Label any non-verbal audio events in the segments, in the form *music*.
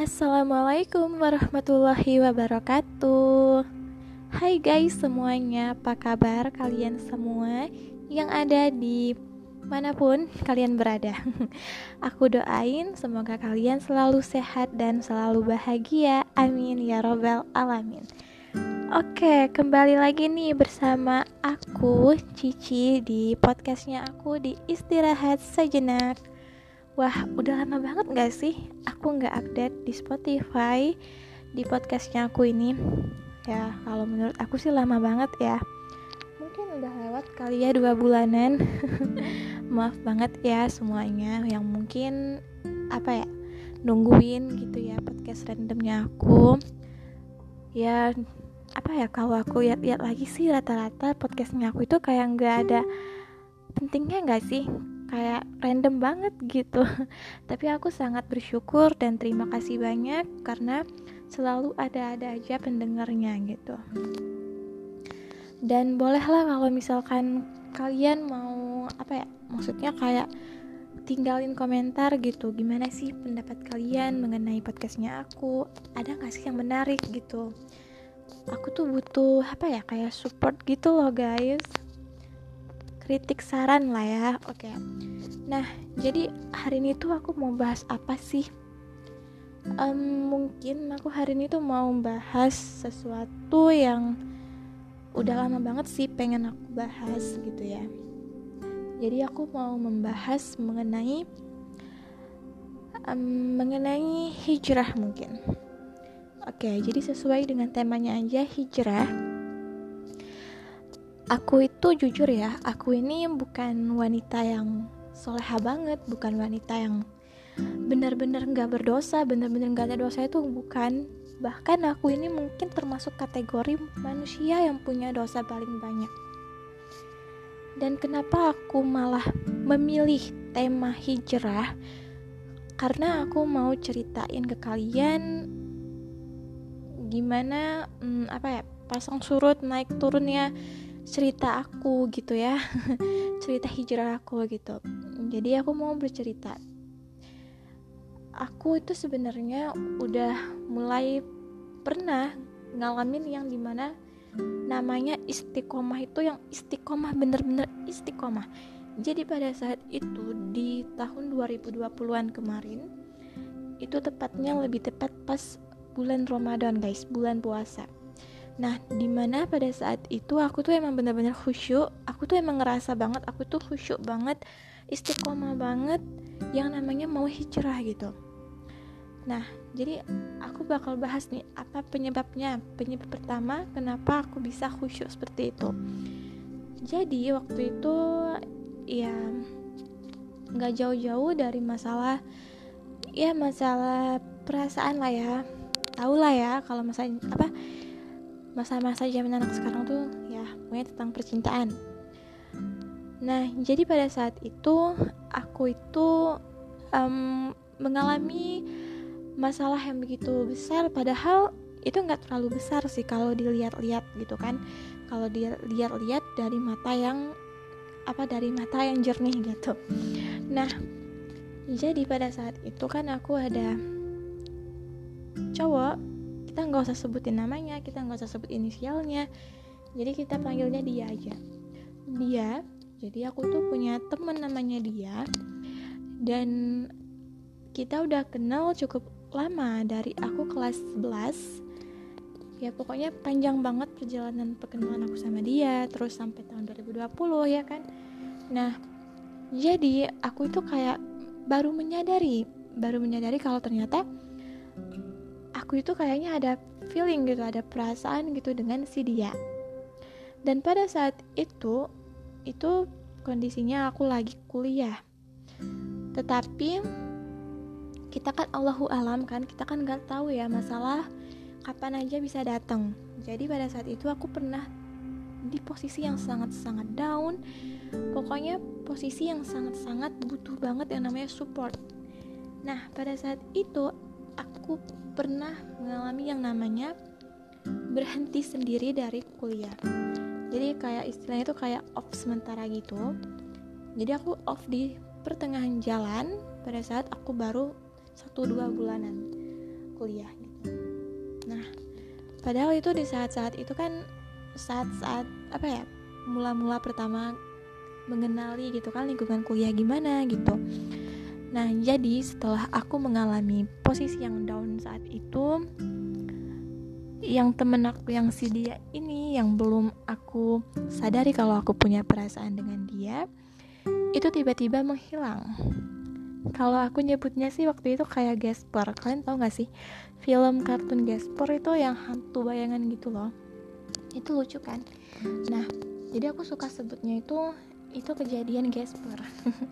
Assalamualaikum warahmatullahi wabarakatuh. Hai guys semuanya, apa kabar kalian semua yang ada di mana pun kalian berada? *laughs* Aku doain semoga kalian selalu sehat dan selalu bahagia. Amin ya robbal alamin. Oke, kembali lagi nih bersama aku, Cici, di podcastnya aku di Istirahat Sejenak Wah, udah lama banget gak sih aku nggak update di Spotify di podcastnya aku ini? Ya kalau menurut aku sih lama banget ya. Mungkin udah lewat kali ya dua bulanan. *laughs* Maaf banget ya semuanya yang mungkin apa ya nungguin gitu ya podcast randomnya aku. Ya apa ya kalau aku lihat-lihat lagi sih rata-rata podcastnya aku itu kayak nggak ada pentingnya nggak sih kayak random banget gitu. *laughs* Tapi aku sangat bersyukur dan terima kasih banyak karena selalu ada-ada aja pendengarnya gitu. Dan bolehlah kalau misalkan kalian mau apa ya maksudnya kayak tinggalin komentar gitu gimana sih pendapat kalian mengenai podcastnya aku? Ada gak sih yang menarik? gitu. Aku tuh butuh apa ya kayak support gitu loh guys kritik saran lah ya. Oke. Nah jadi hari ini tuh aku mau bahas apa sih? Um, mungkin aku hari ini tuh mau bahas sesuatu yang udah lama banget sih pengen aku bahas gitu ya. Jadi aku mau membahas mengenai um, mengenai hijrah mungkin. Oke jadi sesuai dengan temanya aja hijrah aku itu jujur ya aku ini bukan wanita yang soleha banget bukan wanita yang benar-benar nggak berdosa benar-benar nggak ada dosa itu bukan. Bahkan aku ini mungkin termasuk kategori manusia yang punya dosa paling banyak. Dan kenapa aku malah memilih tema hijrah? Karena aku mau ceritain ke kalian gimana hmm, apa ya pasang surut naik turunnya cerita aku gitu ya. *laughs* Cerita hijrah aku gitu. Jadi aku mau bercerita. Aku itu sebenarnya udah mulai pernah ngalamin yang di mana namanya istiqomah itu yang istiqomah bener-bener istiqomah. Jadi pada saat itu di tahun 2020-an kemarin itu tepatnya lebih tepat pas bulan Ramadan guys bulan puasa Nah, di mana pada saat itu aku tuh emang bener-bener khusyuk, aku tuh emang ngerasa banget, aku tuh khusyuk banget, istiqomah banget, yang namanya mau hijrah gitu. Nah, jadi aku bakal bahas nih apa penyebabnya. Penyebab pertama kenapa aku bisa khusyuk seperti itu. Jadi waktu itu ya nggak jauh-jauh dari masalah ya masalah perasaan lah ya. Tahu lah ya kalau masalah masa-masa zaman anak sekarang tuh ya pokoknya tentang percintaan. Nah jadi pada saat itu aku itu um, mengalami masalah yang begitu besar padahal itu nggak terlalu besar sih kalau dilihat-lihat gitu kan. Kalau dilihat-lihat dari mata yang apa dari mata yang jernih gitu. Nah jadi pada saat itu kan aku ada cowok kita nggak usah sebutin namanya kita nggak usah sebut inisialnya. Jadi kita panggilnya dia aja. Dia jadi aku tuh punya teman namanya dia. Dan kita udah kenal cukup lama dari aku kelas 11 ya pokoknya panjang banget perjalanan perkenalan aku sama dia terus sampai tahun 2020 ya kan? Nah jadi aku itu kayak baru menyadari baru menyadari kalau ternyata aku itu kayaknya ada feeling gitu ada perasaan gitu dengan si dia. Dan pada saat itu itu kondisinya aku lagi kuliah. Tetapi kita kan Allahu alam kan kita kan nggak tahu ya masalah kapan aja bisa datang. Jadi pada saat itu aku pernah di posisi yang sangat-sangat down. Pokoknya posisi yang sangat-sangat butuh banget yang namanya support. Nah pada saat itu aku pernah mengalami yang namanya berhenti sendiri dari kuliah. Jadi kayak istilahnya itu kayak off sementara gitu. Jadi aku off di pertengahan jalan pada saat aku baru satu dua bulanan kuliah gitu. Nah padahal itu di saat-saat itu kan saat-saat apa ya mula-mula pertama mengenali gitu kan lingkungan kuliah gimana gitu nah jadi setelah aku mengalami posisi yang down saat itu yang temen aku yang si dia ini yang belum aku sadari kalau aku punya perasaan dengan dia itu tiba-tiba menghilang. Kalau aku nyebutnya sih waktu itu kayak Gasper. Kalian tau gak sih? Film kartun Gasper itu yang hantu bayangan gitu loh. Itu lucu kan? Nah jadi aku suka sebutnya itu itu kejadian Gasper.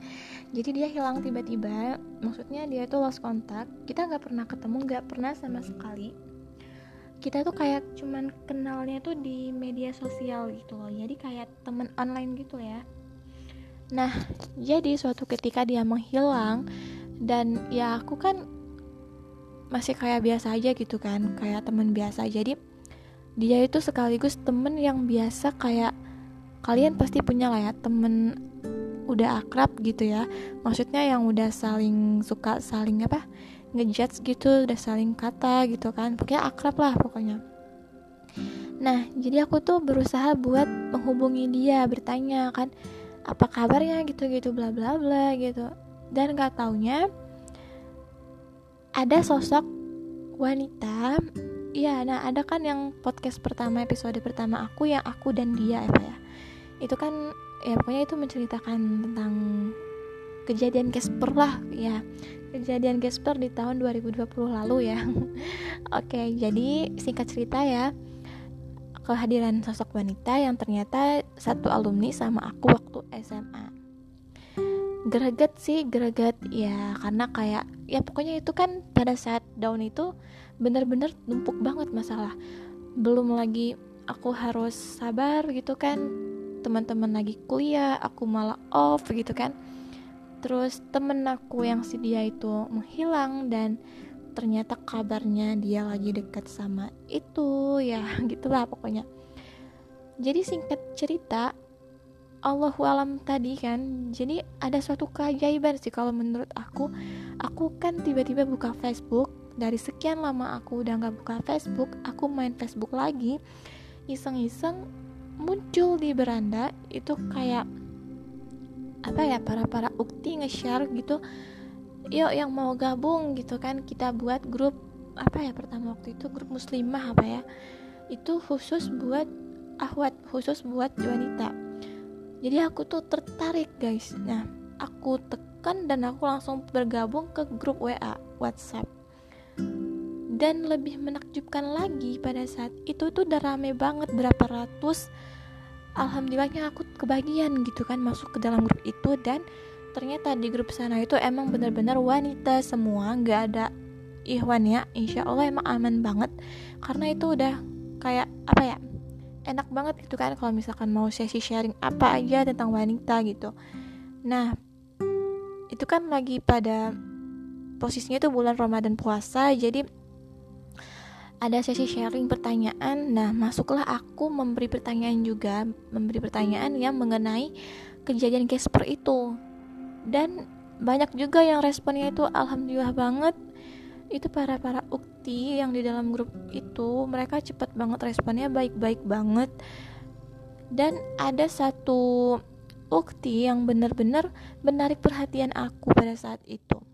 *laughs* Jadi dia hilang tiba-tiba. Maksudnya dia itu lost kontak kita nggak pernah ketemu nggak pernah sama sekali. Kita tuh kayak cuman kenalnya tuh di media sosial gitu loh. Jadi kayak temen online gitu ya. Nah jadi suatu ketika dia menghilang dan ya aku kan masih kayak biasa aja gitu kan kayak temen biasa. Jadi dia itu sekaligus temen yang biasa kayak kalian pasti punya lah ya temen udah akrab gitu ya. Maksudnya yang udah saling suka saling apa ngejudge gitu udah saling kata gitu kan. Pokoknya akrab lah pokoknya. Nah jadi aku tuh berusaha buat menghubungi dia bertanya kan apa kabarnya? gitu gitu bla bla bla gitu. Dan gak taunya ada sosok wanita ya nah ada kan yang podcast pertama episode pertama aku yang aku dan dia apa ya itu kan ya pokoknya itu menceritakan tentang kejadian Casper lah ya. Kejadian Casper di tahun 2020 lalu ya. *laughs* Oke jadi singkat cerita ya. Kehadiran sosok wanita yang ternyata satu alumni sama aku waktu SMA greget sih greget. Ya karena kayak ya pokoknya itu kan pada saat down itu bener-bener numpuk banget masalah. Belum lagi aku harus sabar gitu kan teman-teman lagi kuliah aku malah off gitu kan. Terus temen aku yang si dia itu menghilang dan ternyata kabarnya dia lagi dekat sama itu ya *laughs* gitulah pokoknya. Jadi singkat cerita Allahu alam tadi kan jadi ada suatu keajaiban sih kalau menurut aku. Aku kan tiba-tiba buka Facebook dari sekian lama aku udah nggak buka Facebook aku main Facebook lagi. Iseng-iseng muncul di beranda itu kayak apa ya para para ukti nge-share gitu yuk yang mau gabung gitu kan kita buat grup apa ya pertama waktu itu grup muslimah apa ya itu khusus buat ahwat khusus buat wanita. Jadi aku tuh tertarik guys. Nah aku tekan dan aku langsung bergabung ke grup WA WhatsApp dan lebih menakjubkan lagi pada saat itu tuh udah rame banget berapa ratus. Alhamdulillahnya aku kebagian gitu kan masuk ke dalam grup itu dan ternyata di grup sana itu emang benar-benar wanita semua nggak ada Ikhwan ya. Insya Allah emang aman banget karena itu udah kayak apa ya enak banget gitu kan kalau misalkan mau sesi sharing apa aja tentang wanita gitu. Nah itu kan lagi pada posisinya tuh bulan Ramadan puasa jadi ada sesi sharing pertanyaan. Nah, masuklah aku memberi pertanyaan juga, memberi pertanyaan yang mengenai kejadian Casper itu. Dan banyak juga yang responnya itu alhamdulillah banget. Itu para para ukti yang di dalam grup itu, mereka cepat banget responnya baik-baik banget. Dan ada satu ukti yang benar-benar menarik perhatian aku pada saat itu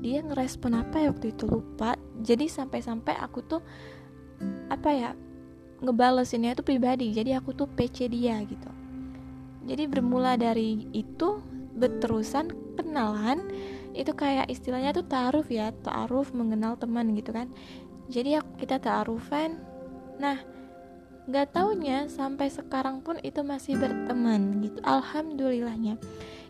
dia ngerespon apa ya waktu itu lupa. Jadi sampai-sampai aku tuh apa ya ngebalesinnya itu pribadi. Jadi aku tuh PC dia gitu. Jadi bermula dari itu berterusan kenalan itu kayak istilahnya tuh taaruf ya taaruf mengenal teman gitu kan. Jadi aku kita taarufan nah nggak taunya sampai sekarang pun itu masih berteman gitu alhamdulillahnya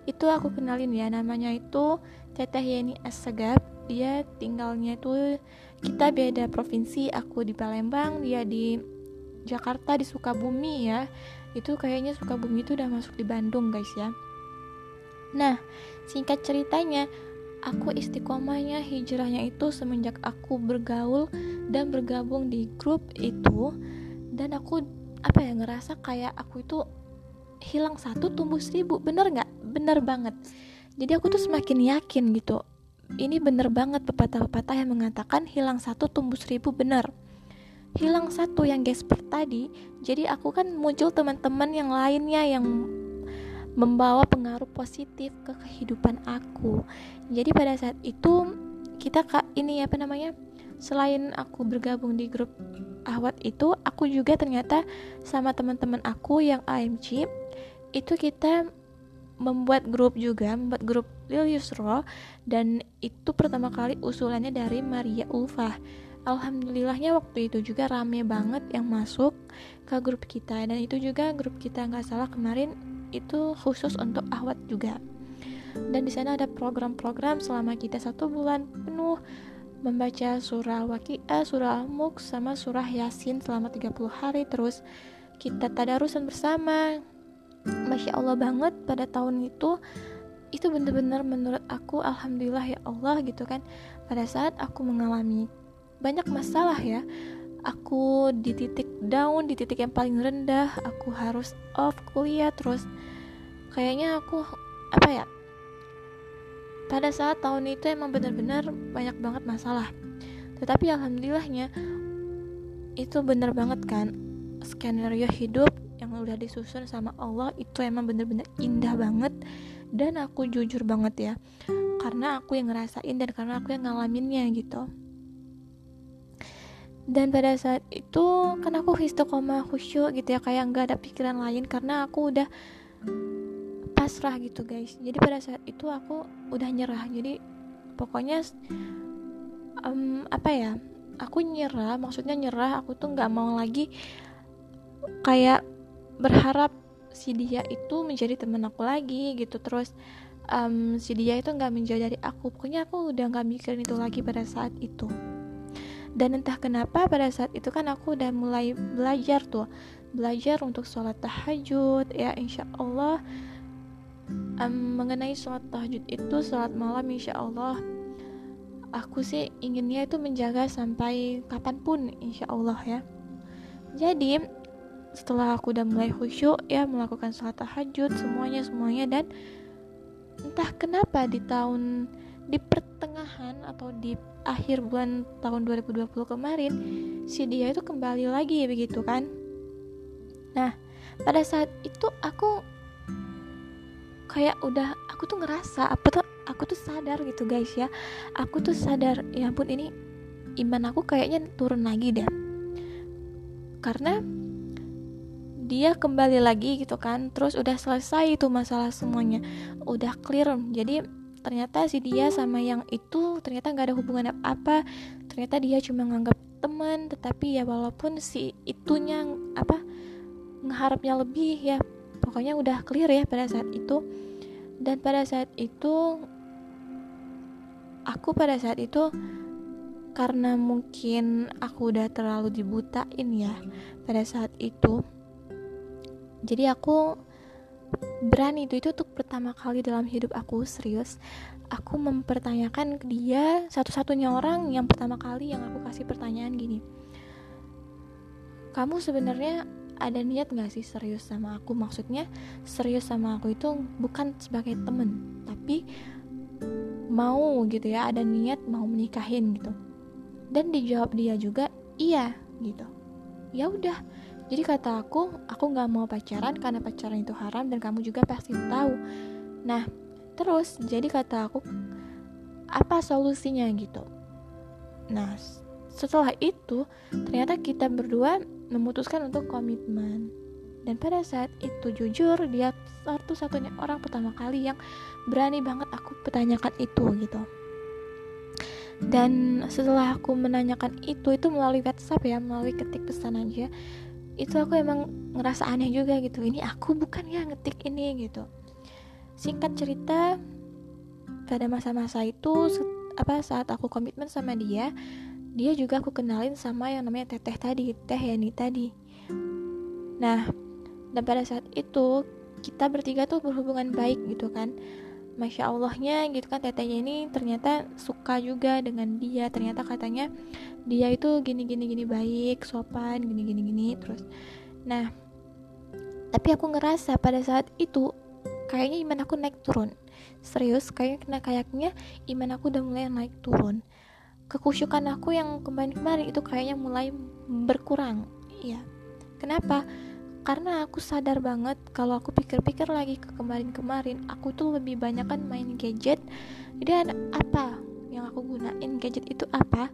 itu aku kenalin ya namanya itu Teteh Yeni Assegaf dia tinggalnya itu kita beda provinsi aku di Palembang dia di Jakarta di Sukabumi ya. Itu kayaknya Sukabumi itu udah masuk di Bandung guys ya. Nah singkat ceritanya aku istiqomahnya hijrahnya itu semenjak aku bergaul dan bergabung di grup itu. Dan aku apa ya ngerasa kayak aku itu hilang satu tumbuh seribu. Bener nggak? Bener banget. Jadi aku tuh semakin yakin gitu. Ini bener banget pepatah-pepatah yang mengatakan hilang satu tumbuh seribu. Bener. Hilang satu yang gesper tadi jadi aku kan muncul teman-teman yang lainnya yang membawa pengaruh positif ke kehidupan aku. Jadi pada saat itu kita kak ini apa namanya selain aku bergabung di grup Ahwat itu aku juga ternyata sama teman-teman aku yang AMC itu kita membuat grup juga membuat grup Lil Yusro dan itu pertama kali usulannya dari Maria Ulfah Alhamdulillahnya waktu itu juga rame banget yang masuk ke grup kita dan itu juga grup kita nggak salah kemarin itu khusus untuk ahwat juga. Dan di sana ada program-program selama kita satu bulan penuh membaca surah waqiah, surah al-mulk sama surah yasin selama 30 hari terus kita tadarusan bersama Masya Allah banget pada tahun itu. Itu benar-benar menurut aku Alhamdulillah ya Allah gitu kan. Pada saat aku mengalami banyak masalah ya aku di titik down di titik yang paling rendah aku harus off kuliah terus. Kayaknya aku apa ya pada saat tahun itu emang benar-benar banyak banget masalah. Tetapi alhamdulillahnya itu benar banget kan skenario hidup yang udah disusun sama Allah itu emang bener-bener indah banget. Dan aku jujur banget ya karena aku yang ngerasain dan karena aku yang ngalaminnya gitu. Dan pada saat itu kan aku istiqomah khusyuk gitu ya kayak nggak ada pikiran lain karena aku udah pasrah gitu guys. Jadi pada saat itu aku udah nyerah. Jadi pokoknya um, apa ya aku nyerah maksudnya nyerah aku tuh nggak mau lagi kayak berharap si dia itu menjadi temen aku lagi gitu. Terus um, si dia itu nggak menjauh dari aku. Pokoknya aku udah nggak mikirin itu lagi pada saat itu. Dan entah kenapa pada saat itu kan aku udah mulai belajar tuh. Belajar untuk sholat tahajud. Ya insya Allah um, mengenai sholat tahajud itu sholat malam insya Allah aku sih inginnya itu menjaga sampai kapan pun insya Allah ya. Jadi setelah aku udah mulai khusyuk ya melakukan sholat tahajud semuanya semuanya dan entah kenapa di tahun di pertengahan atau di akhir bulan tahun 2020 kemarin si dia itu kembali lagi begitu kan? Nah pada saat itu aku kayak udah aku tuh ngerasa apa tuh aku tuh sadar gitu guys ya. Aku tuh sadar ya ampun ini iman aku kayaknya turun lagi deh. Karena dia kembali lagi gitu kan. Terus udah selesai itu masalah semuanya. Udah clear. Jadi ternyata si dia sama yang itu ternyata nggak ada hubungan apa ternyata dia cuma nganggap teman tetapi ya walaupun si itunya apa ngeharapnya lebih ya pokoknya udah clear ya pada saat itu. Dan pada saat itu aku pada saat itu karena mungkin aku udah terlalu dibutain ya pada saat itu jadi aku berani itu itu untuk pertama kali dalam hidup aku serius aku mempertanyakan ke dia satu-satunya orang yang pertama kali yang aku kasih pertanyaan gini. Kamu sebenarnya ada niat gak sih serius sama aku? Maksudnya serius sama aku itu bukan sebagai temen tapi mau gitu ya ada niat mau menikahin gitu. Dan dijawab dia juga iya gitu. Ya udah jadi kata aku, aku gak mau pacaran karena pacaran itu haram dan kamu juga pasti tahu. Nah, terus jadi kata aku, apa solusinya gitu? Nah, setelah itu ternyata kita berdua memutuskan untuk komitmen. Dan pada saat itu jujur dia satu-satunya orang pertama kali yang berani banget aku pertanyakan itu gitu. Dan setelah aku menanyakan itu itu melalui WhatsApp ya, melalui ketik pesan aja itu aku emang ngerasa aneh juga gitu. Ini aku bukan ya ngetik ini gitu. Singkat cerita pada masa-masa itu apa saat aku komitmen sama dia dia juga aku kenalin sama yang namanya teteh tadi teh Yani tadi. Nah dan pada saat itu kita bertiga tuh berhubungan baik gitu kan masya allahnya gitu kan tetehnya ini ternyata suka juga dengan dia. Ternyata katanya dia itu gini gini gini baik sopan gini gini gini terus. Nah tapi aku ngerasa pada saat itu kayaknya iman aku naik turun. Serius kayaknya kayaknya iman aku udah mulai naik turun. Kekusyukan aku yang kemarin-kemarin itu kayaknya mulai berkurang. Iya. Kenapa karena aku sadar banget kalau aku pikir-pikir lagi ke kemarin-kemarin aku tuh lebih banyak kan main gadget. Jadi apa yang aku gunain? Gadget itu apa?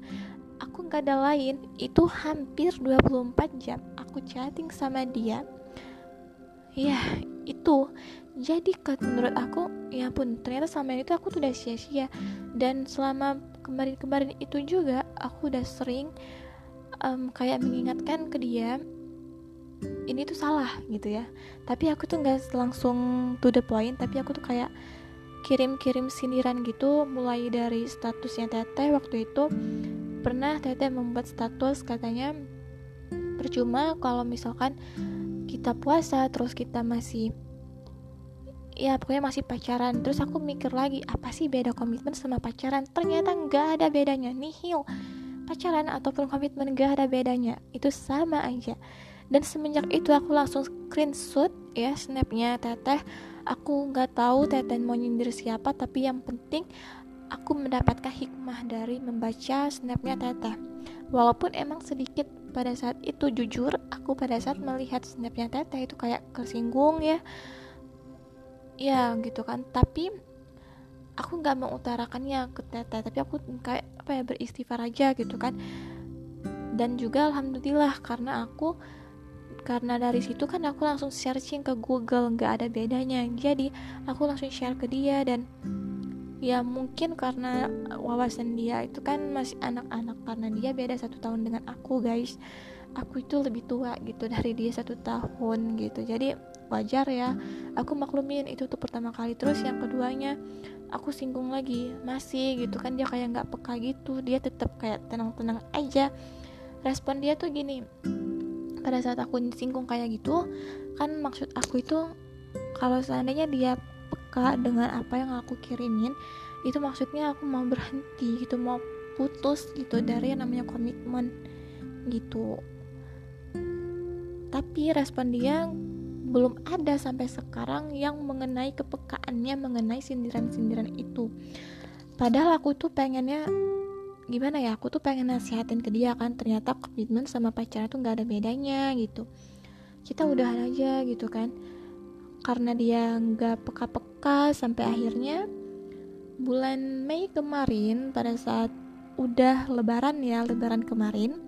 Aku nggak ada lain. Itu hampir 24 jam aku chatting sama dia. Ya itu. Jadi kan menurut aku ya pun ternyata selama itu aku tuh udah sia-sia. Dan selama kemarin-kemarin itu juga aku udah sering um, kayak mengingatkan ke dia ini tuh salah gitu ya. Tapi aku tuh nggak langsung to the point tapi aku tuh kayak kirim-kirim sindiran gitu mulai dari statusnya teteh waktu itu. Pernah teteh membuat status katanya percuma kalau misalkan kita puasa terus kita masih ya pokoknya masih pacaran. Terus aku mikir lagi apa sih beda komitmen sama pacaran? Ternyata nggak ada bedanya nihil. Pacaran ataupun komitmen nggak ada bedanya itu sama aja dan semenjak itu aku langsung screenshot ya snapnya teteh. Aku nggak tahu teteh mau nyindir siapa tapi yang penting aku mendapatkan hikmah dari membaca snapnya teteh. Walaupun emang sedikit pada saat itu jujur aku pada saat melihat snapnya teteh itu kayak kesinggung ya. Ya gitu kan. Tapi aku nggak mengutarakannya ke teteh tapi aku kayak apa ya beristighfar aja gitu kan. Dan juga alhamdulillah karena aku karena dari situ kan aku langsung searching ke Google nggak ada bedanya. Jadi aku langsung share ke dia dan ya mungkin karena wawasan dia itu kan masih anak-anak karena dia beda satu tahun dengan aku guys. Aku itu lebih tua gitu dari dia satu tahun gitu. Jadi wajar ya. Aku maklumin itu tuh pertama kali. Terus yang keduanya aku singgung lagi masih? gitu kan dia kayak nggak peka gitu. Dia tetap kayak tenang-tenang aja. Respon dia tuh gini pada saat aku singgung kayak gitu kan maksud aku itu kalau seandainya dia peka dengan apa yang aku kirimin itu maksudnya aku mau berhenti gitu mau putus gitu dari yang namanya komitmen gitu. Tapi respon dia belum ada sampai sekarang yang mengenai kepekaannya mengenai sindiran-sindiran itu. Padahal aku tuh pengennya gimana ya aku tuh pengen nasihatin ke dia kan ternyata komitmen sama pacaran tuh nggak ada bedanya gitu. Kita udahan aja gitu kan. Karena dia nggak peka-peka sampai akhirnya bulan Mei kemarin pada saat udah lebaran ya lebaran kemarin.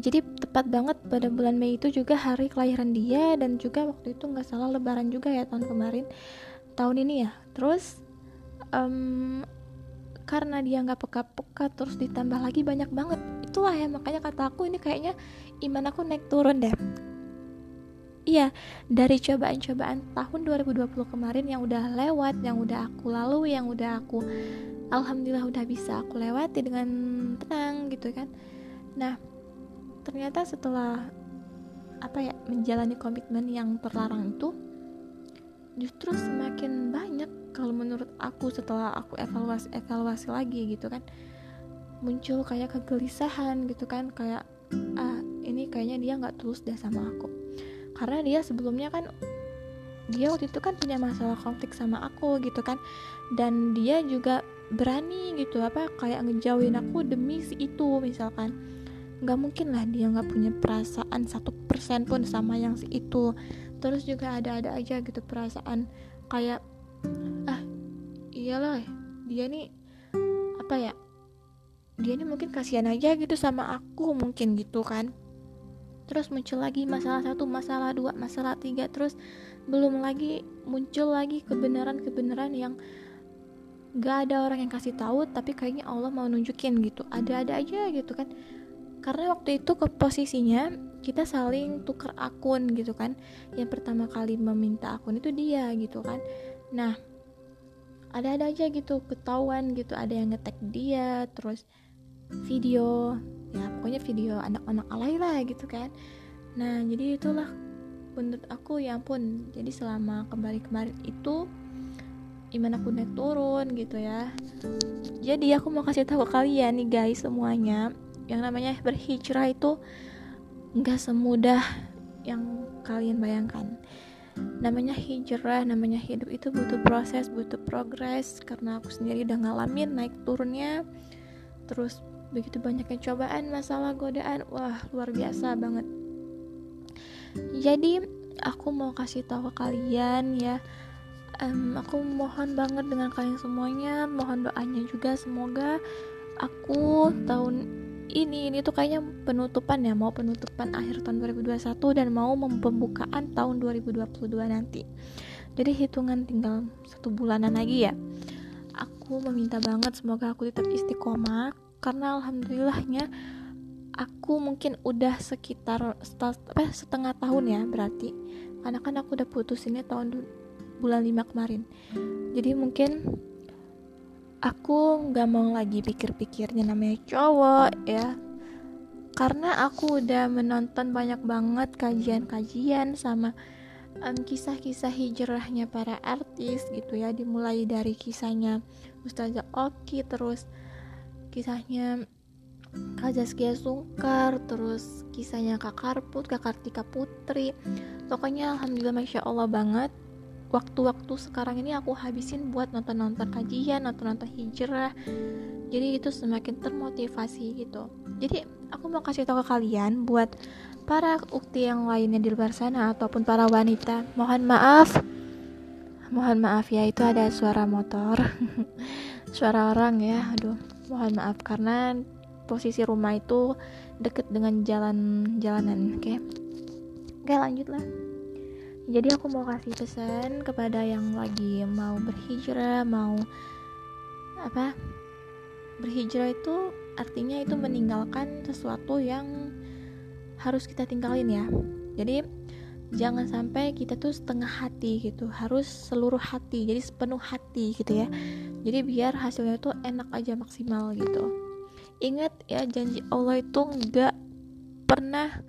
Jadi tepat banget pada bulan Mei itu juga hari kelahiran dia dan juga waktu itu nggak salah lebaran juga ya tahun kemarin. Tahun ini ya. Terus um, karena dia nggak peka-peka terus ditambah lagi banyak banget itulah ya makanya kata aku ini kayaknya iman aku naik turun deh Iya, dari cobaan-cobaan tahun 2020 kemarin yang udah lewat, yang udah aku lalui, yang udah aku alhamdulillah udah bisa aku lewati dengan tenang gitu kan. Nah, ternyata setelah apa ya menjalani komitmen yang terlarang itu justru semakin banyak kalau menurut aku setelah aku evaluasi evaluasi lagi gitu kan muncul kayak kegelisahan gitu kan kayak ah ini kayaknya dia nggak tulus deh sama aku. Karena dia sebelumnya kan dia waktu itu kan punya masalah konflik sama aku gitu kan dan dia juga berani gitu apa kayak ngejauhin aku demi si itu misalkan. Nggak mungkin lah dia nggak punya perasaan satu persen pun sama yang si itu. Terus juga ada-ada aja gitu perasaan kayak ah iyalah dia nih apa ya dia nih mungkin kasihan aja gitu sama aku mungkin gitu kan. Terus muncul lagi masalah satu masalah dua masalah tiga terus belum lagi muncul lagi kebenaran-kebenaran yang gak ada orang yang kasih tahu tapi kayaknya Allah mau nunjukin gitu. Ada-ada aja gitu kan. Karena waktu itu ke posisinya kita saling tukar akun gitu kan. Yang pertama kali meminta akun itu dia gitu kan nah ada-ada aja gitu ketahuan gitu. Ada yang ngetek dia terus video ya pokoknya video anak-anak alay lah gitu kan. Nah jadi itulah menurut aku ya ampun. Jadi selama kembali kemarin itu iman aku naik turun gitu ya. Jadi aku mau kasih tahu kalian nih guys semuanya yang namanya berhijrah itu nggak semudah yang kalian bayangkan namanya hijrah namanya hidup itu butuh proses butuh progres. Karena aku sendiri udah ngalamin naik turunnya. Terus begitu banyaknya cobaan masalah godaan wah luar biasa banget. Jadi aku mau kasih tahu ke kalian ya. Um, aku mohon banget dengan kalian semuanya. Mohon doanya juga semoga aku tahun ini ini tuh kayaknya penutupan ya mau penutupan akhir tahun 2021 dan mau pembukaan tahun 2022 nanti. Jadi hitungan tinggal satu bulanan lagi ya. Aku meminta banget semoga aku tetap istiqomah karena alhamdulillahnya aku mungkin udah sekitar setengah tahun ya berarti. Karena kan aku udah putus ini tahun bulan 5 kemarin. Jadi mungkin aku nggak mau lagi pikir-pikirnya namanya cowok ya. Karena aku udah menonton banyak banget kajian-kajian sama um, kisah-kisah hijrahnya para artis gitu ya. Dimulai dari kisahnya Ustazah Oki terus kisahnya Kak Zaskia Sungkar terus kisahnya Kak Karput Kak Kartika Putri. Pokoknya Alhamdulillah Masya Allah banget waktu-waktu sekarang ini aku habisin buat nonton-nonton kajian, nonton-nonton hijrah. Jadi itu semakin termotivasi gitu. Jadi aku mau kasih tahu ke kalian buat para ukti yang lainnya di luar sana ataupun para wanita, mohon maaf. Mohon maaf ya, itu ada suara motor. *laughs* suara orang ya. Aduh, mohon maaf karena posisi rumah itu deket dengan jalan jalanan, oke. Okay? Oke, lanjutlah jadi aku mau kasih pesan kepada yang lagi mau berhijrah mau apa berhijrah itu artinya itu meninggalkan sesuatu yang harus kita tinggalin ya. Jadi jangan sampai kita tuh setengah hati gitu harus seluruh hati jadi sepenuh hati gitu ya. Jadi biar hasilnya tuh enak aja maksimal gitu. Ingat ya janji Allah itu nggak pernah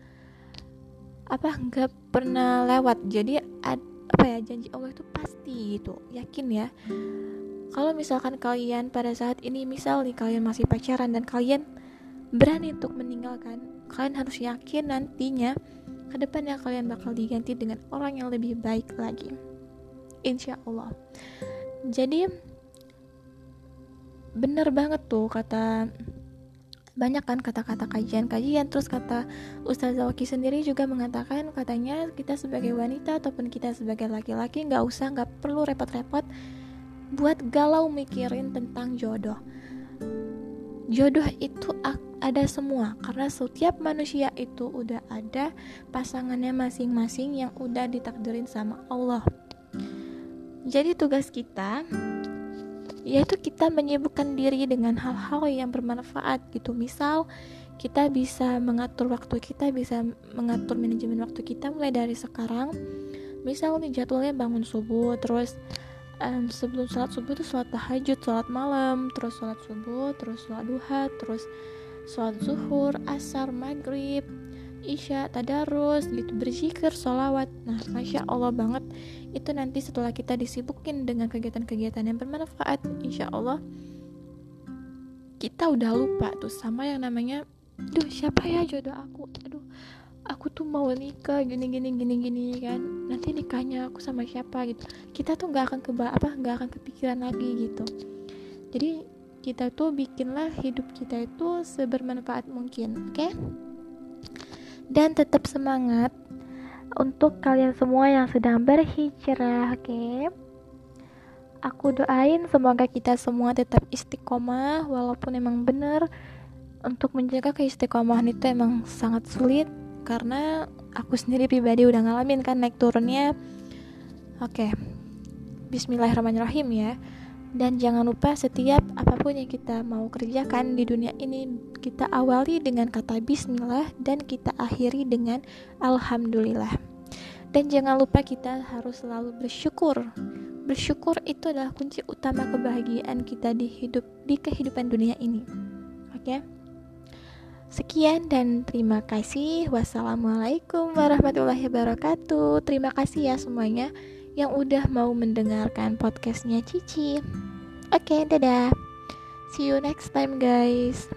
apa nggak pernah lewat. Jadi ad, apa ya janji Allah itu pasti gitu yakin ya. Kalau misalkan kalian pada saat ini misal nih kalian masih pacaran dan kalian berani untuk meninggalkan kalian harus yakin nantinya ke depannya kalian bakal diganti dengan orang yang lebih baik lagi. Insya Allah. Jadi bener banget tuh kata banyak kan kata-kata kajian-kajian. Terus kata Ustaz Zawaki sendiri juga mengatakan katanya kita sebagai wanita ataupun kita sebagai laki-laki nggak usah nggak perlu repot-repot buat galau mikirin tentang jodoh. Jodoh itu ada semua karena setiap manusia itu udah ada pasangannya masing-masing yang udah ditakdirin sama Allah. Jadi tugas kita yaitu kita menyibukkan diri dengan hal-hal yang bermanfaat gitu. Misal kita bisa mengatur waktu kita bisa mengatur manajemen waktu kita mulai dari sekarang. Misal nih jadwalnya bangun subuh terus um, sebelum sholat subuh itu sholat tahajud sholat malam terus sholat subuh terus sholat duha terus sholat zuhur asar maghrib isya tadarus gitu berzikir sholawat. Nah masya allah banget. Itu nanti setelah kita disibukin dengan kegiatan-kegiatan yang bermanfaat insya allah kita udah lupa tuh sama yang namanya duh siapa ya jodoh aku? Aduh aku tuh mau nikah gini gini gini gini kan. Nanti nikahnya aku sama siapa gitu. Kita tuh nggak akan keba apa nggak akan kepikiran lagi gitu. Jadi kita tuh bikinlah hidup kita itu sebermanfaat mungkin oke? okay? Dan tetap semangat untuk kalian semua yang sedang berhijrah, oke? Okay? Aku doain semoga kita semua tetap istiqomah walaupun emang bener untuk menjaga keistiqomahan itu emang sangat sulit karena aku sendiri pribadi udah ngalamin kan naik turunnya. Oke. Okay. Bismillahirrahmanirrahim ya. Dan jangan lupa setiap apa pun yang kita mau kerjakan di dunia ini kita awali dengan kata bismillah dan kita akhiri dengan alhamdulillah. Dan jangan lupa kita harus selalu bersyukur. Bersyukur itu adalah kunci utama kebahagiaan kita di hidup di kehidupan dunia ini. Oke. Sekian dan terima kasih. Wassalamualaikum warahmatullahi wabarakatuh. Terima kasih ya semuanya yang udah mau mendengarkan podcastnya Cici. Oke, okay, dadah. See you next time, guys.